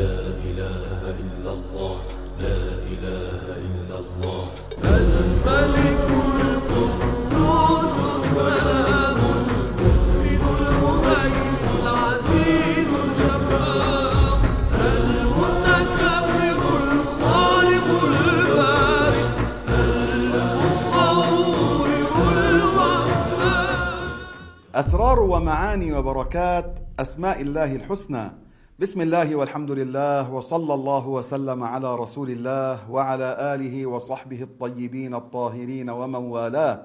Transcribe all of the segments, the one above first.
لا إله إلا الله لا إله إلا الله. الملك القدوس السلام المؤمن المهيمن العزيز الجبار المتكبر الخالق البارئ المصور والوهاب أسرار ومعاني وبركات أسماء الله الحسنى بسم الله والحمد لله وصلى الله وسلم على رسول الله وعلى آله وصحبه الطيبين الطاهرين ومن والاه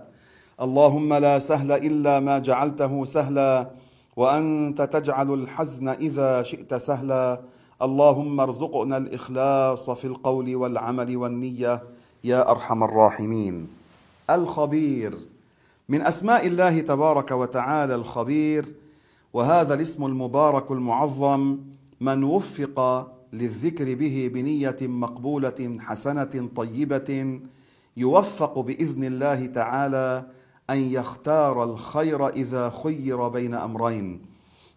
اللهم لا سهل إلا ما جعلته سهلا وأنت تجعل الحزن إذا شئت سهلا اللهم ارزقنا الإخلاص في القول والعمل والنية يا أرحم الراحمين الخبير من اسماء الله تبارك وتعالى الخبير وهذا الاسم المبارك المعظم من وفق للذكر به بنية مقبولة حسنة طيبة يوفق بإذن الله تعالى أن يختار الخير إذا خير بين أمرين.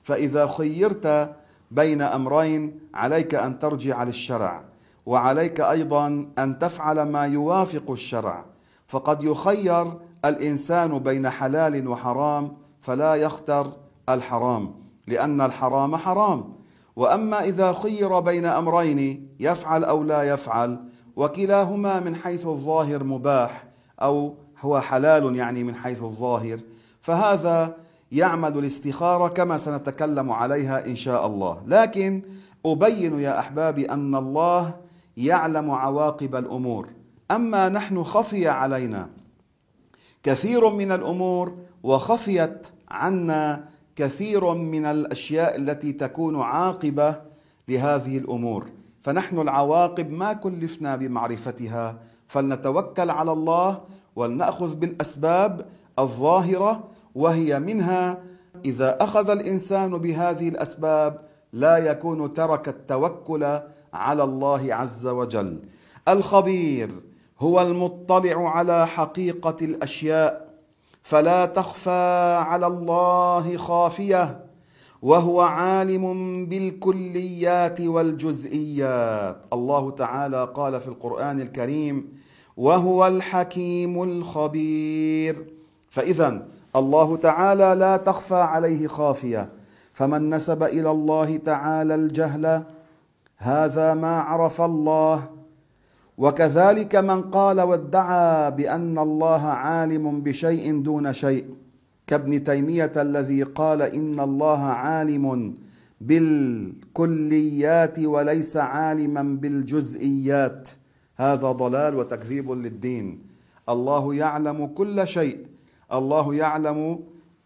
فإذا خيرت بين أمرين عليك أن ترجع للشرع وعليك أيضا أن تفعل ما يوافق الشرع. فقد يخير الإنسان بين حلال وحرام فلا يختر الحرام لأن الحرام حرام. وأما إذا خير بين أمرين يفعل أو لا يفعل وكلاهما من حيث الظاهر مباح أو هو حلال يعني من حيث الظاهر فهذا يعمل الاستخارة كما سنتكلم عليها إن شاء الله. لكن أبين يا أحبابي أن الله يعلم عواقب الأمور. أما نحن خفي علينا. كثير من الأمور وخفيت عنا كثير من الأشياء التي تكون عاقبة لهذه الأمور. فنحن العواقب ما كلفنا بمعرفتها. فلنتوكل على الله ولنأخذ بالأسباب الظاهرة وهي منها إذا أخذ الإنسان بهذه الأسباب لا يكون ترك التوكل على الله عز وجل. الخبير هو المطلع على حقيقة الأشياء. فلا تخفى على الله خافية وهو عالم بالكليات والجزئيات. الله تعالى قال في القرآن الكريم وهو الحكيم الخبير. فاذا الله تعالى لا تخفى عليه خافية. فمن نسب إلى الله تعالى الجهل هذا ما عرف الله وكذلك من قال وادعى بأن الله عالم بشيء دون شيء كابن تيمية الذي قال إن الله عالم بالكليات وليس عالما بالجزئيات. هذا ضلال وتكذيب للدين. الله يعلم كل شيء. الله يعلم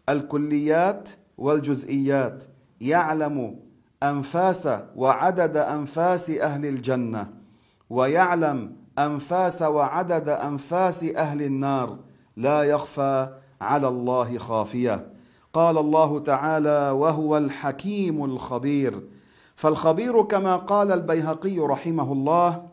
الكليات والجزئيات. يعلم أنفاس وعدد أنفاس أهل الجنة. ويعلم أنفاس وعدد أنفاس أهل النار لا يخفى على الله خافية. قال الله تعالى وهو الحكيم الخبير فالخبير كما قال البيهقي رحمه الله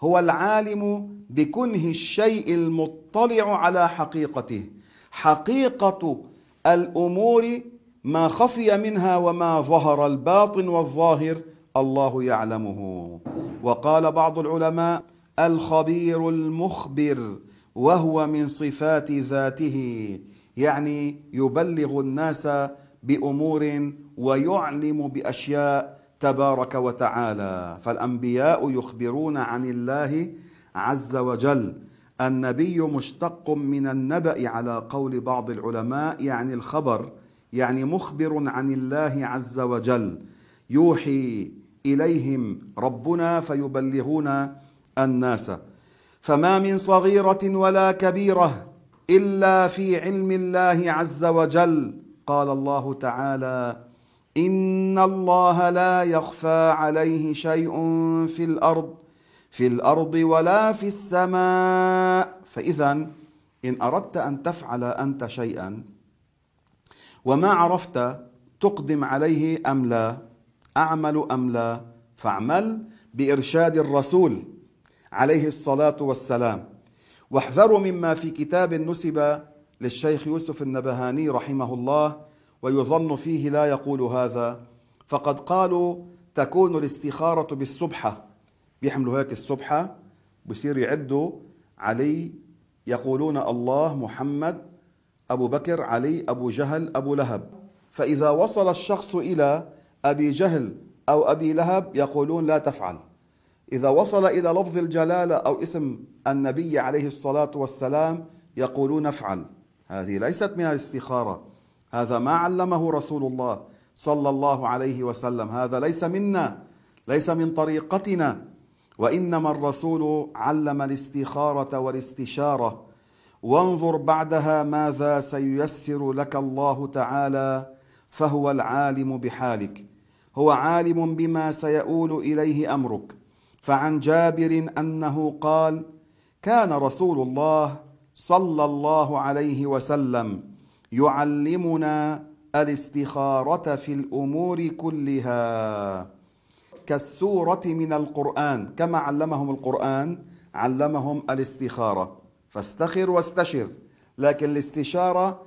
هو العالم بكنه الشيء المطلع على حقيقته. حقيقة الأمور ما خفي منها وما ظهر الباطن والظاهر الله يعلمه. وقال بعض العلماء الخبير المخبر وهو من صفات ذاته يعني يبلغ الناس بأمور ويعلم بأشياء تبارك وتعالى. فالأنبياء يخبرون عن الله عز وجل. النبي مشتق من النبأ على قول بعض العلماء يعني الخبر يعني مخبر عن الله عز وجل. يوحي إليهم ربنا فيبلغون الناس. فما من صغيرة ولا كبيرة إلا في علم الله عز وجل. قال الله تعالى إن الله لا يخفى عليه شيء في الأرض في الأرض ولا في السماء. فاذا إن أردت أن تفعل أنت شيئا وما عرفت تقدم عليه أم لا أعمل أم لا؟ فاعمل بإرشاد الرسول عليه الصلاة والسلام. واحذروا مما في كتاب نسب للشيخ يوسف النبهاني رحمه الله ويظن فيه لا يقول هذا. فقد قالوا تكون الاستخارة بالسبحة بيحملوا هيك السبحة بصير يعدوا علي يقولون الله محمد أبو بكر علي أبو جهل أبو لهب. فإذا وصل الشخص إلى أبي جهل أو أبي لهب يقولون لا تفعل. إذا وصل إلى لفظ الجلالة أو اسم النبي عليه الصلاة والسلام يقولون افعل. هذه ليست من الاستخارة. هذا ما علمه رسول الله صلى الله عليه وسلم. هذا ليس منا ليس من طريقتنا. وإنما الرسول علم الاستخارة والاستشارة. وانظر بعدها ماذا سييسر لك الله تعالى فهو العالم بحالك. هو عالم بما سيؤول إليه أمرك. فعن جابر أنه قال كان رسول الله صلى الله عليه وسلم يعلمنا الاستخارة في الأمور كلها. كالسورة من القرآن كما علمهم القرآن علمهم الاستخارة. فاستخر واستشر لكن الاستشارة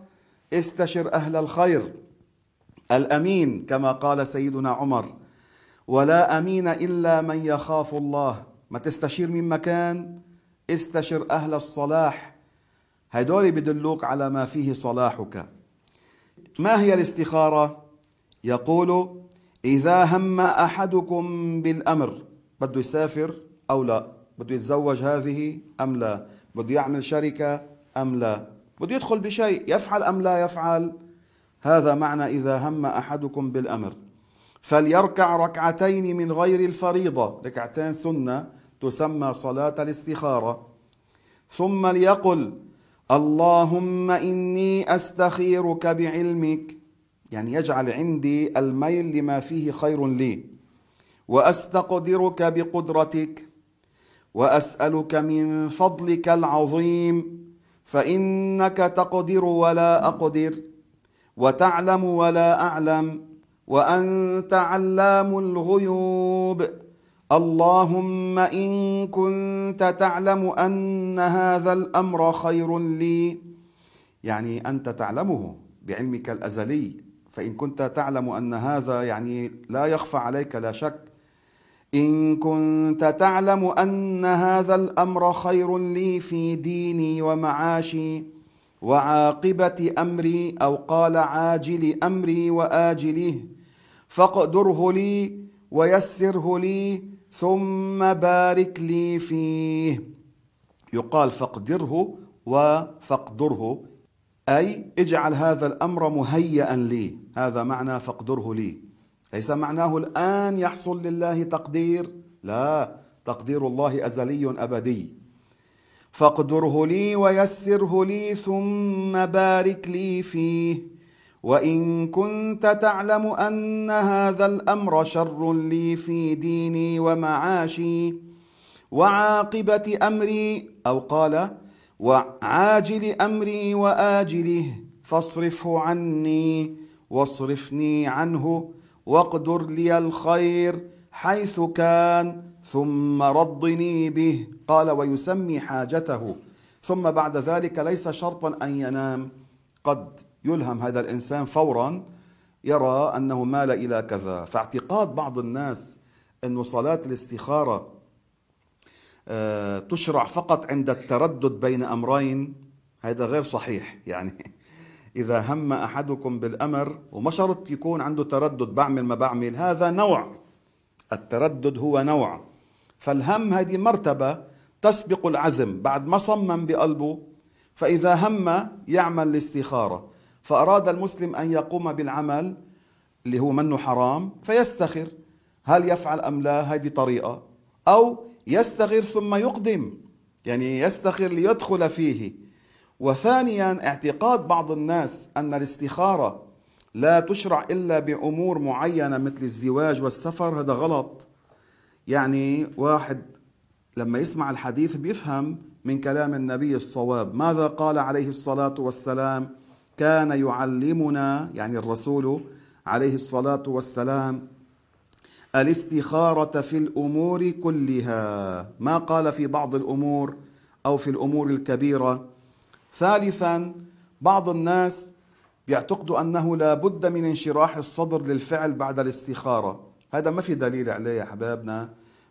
استشر أهل الخير. الأمين كما قال سيدنا عمر ولا أمين إلا من يخاف الله. ما تستشير من مكان استشر أهل الصلاح. هدول بدلوك على ما فيه صلاحك. ما هي الاستخارة؟ يقول إذا هم أحدكم بالأمر بده يسافر أو لا؟ بده يتزوج هذه أم لا؟ بده يعمل شركة أم لا؟ بده يدخل بشيء يفعل أم لا يفعل؟ هذا معنى إذا هم أحدكم بالأمر. فليركع ركعتين من غير الفريضة. ركعتين سنة تسمى صلاة الاستخارة. ثم ليقل اللهم إني أستخيرك بعلمك. يعني يجعل عندي الميل لما فيه خير لي. وأستقدرك بقدرتك. وأسألك من فضلك العظيم. فإنك تقدر ولا أقدر. وتعلم ولا أعلم وأنت علام الغيوب. اللهم إن كنت تعلم أن هذا الأمر خير لي. يعني أنت تعلمه بعلمك الأزلي. فإن كنت تعلم أن هذا يعني لا يخفى عليك لا شك. إن كنت تعلم أن هذا الأمر خير لي في ديني ومعاشي. وعاقبة أمري أو قال عاجل أمري وآجله فاقدره لي ويسره لي ثم بارك لي فيه. يقال فاقدره وفاقدره أي اجعل هذا الأمر مهيئا لي. هذا معنى فاقدره لي. ليس معناه الآن يحصل لله تقدير؟ لا تقدير الله أزلي أبدي. فاقدره لي ويسره لي ثم بارك لي فيه. وإن كنت تعلم أن هذا الأمر شر لي في ديني ومعاشي وعاقبة أمري أو قال وعاجل أمري وآجله فاصرفه عني واصرفني عنه واقدر لي الخير حيث كان ثم رضني به قال ويسمي حاجته. ثم بعد ذلك ليس شرطا أن ينام. قد يلهم هذا الإنسان فورا يرى أنه مال إلى كذا. فاعتقاد بعض الناس انه صلاة الاستخارة آه، تشرع فقط عند التردد بين أمرين. هذا غير صحيح. يعني إذا هم أحدكم بالأمر وما شرط يكون عنده تردد بعمل ما بعمل هذا نوع التردد هو نوع. فالهم هذه مرتبة تسبق العزم. بعد ما صمم بقلبه فإذا هم يعمل الاستخاره فأراد المسلم أن يقوم بالعمل اللي هو منه حرام فيستخر. هل يفعل أم لا؟ هذه طريقة. أو يستغر ثم يقدم. يعني يستخر ليدخل فيه. وثانيا اعتقاد بعض الناس أن الاستخارة لا تشرع إلا بأمور معينة مثل الزواج والسفر هذا غلط. يعني واحد لما يسمع الحديث بيفهم من كلام النبي الصواب. ماذا قال عليه الصلاة والسلام؟ كان يعلمنا يعني الرسول عليه الصلاة والسلام الإستخارة في الأمور كلها. ما قال في بعض الأمور أو في الأمور الكبيرة. ثالثا بعض الناس بيعتقدوا أنه لا بد من انشراح الصدر للفعل بعد الاستخارة. هذا ما في دليل عليه يا حبابنا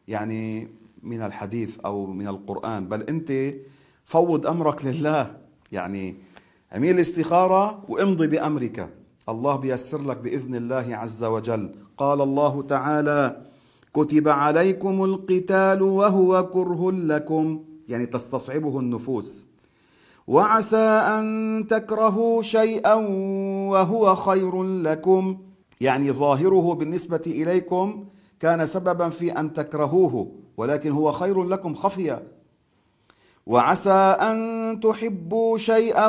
يعني من الحديث أو من القرآن. بل أنت فوض أمرك لله. يعني اعمل الاستخارة وامضي بأمرك. الله بيسر لك بإذن الله عز وجل. قال الله تعالى كتب عليكم القتال وهو كره لكم. يعني تستصعبه النفوس. وعسى أن تكرهوا شيئا وهو خير لكم. يعني ظاهره بالنسبة إليكم كان سببا في أن تكرهوه ولكن هو خير لكم خفيا. وعسى أن تحبوا شيئا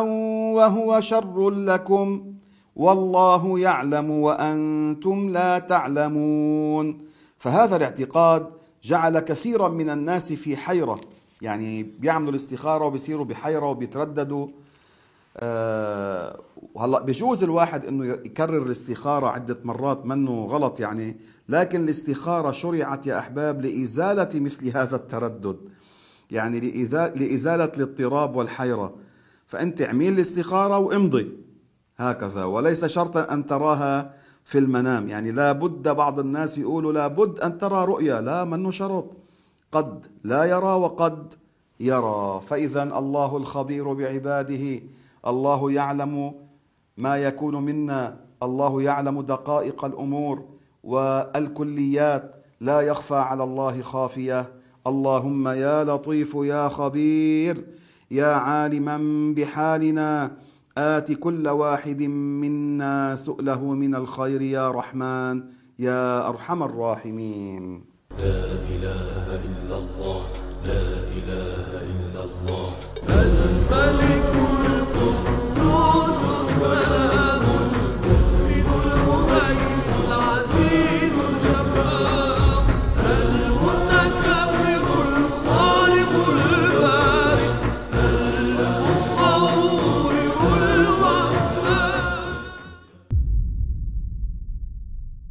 وهو شر لكم. والله يعلم وأنتم لا تعلمون. فهذا الاعتقاد جعل كثيرا من الناس في حيرة. يعني بيعملوا الاستخارة وبيصيروا بحيرة وبيترددوا. أه وهلا بجوز الواحد إنه يكرر الاستخارة عدة مرات منه غلط يعني لكن الاستخارة شرعت يا أحباب لإزالة مثل هذا التردد. يعني لإزالة الاضطراب والحيرة. فأنت اعمل الاستخاره وامضي. هكذا. وليس شرطا أن تراها في المنام. يعني لا بد بعض الناس يقولوا لا بد أن ترى رؤيا. لا منه شرط. قد لا يرى وقد يرى. فاذا الله الخبير بعباده الله يعلم ما يكون منا الله يعلم دقائق الأمور والكليات. لا يخفى على الله خافية. اللهم يا لطيف يا خبير يا عالما بحالنا آت كل واحد منا سؤله من الخير يا رحمن يا أرحم الراحمين. لا إله إلا الله. لا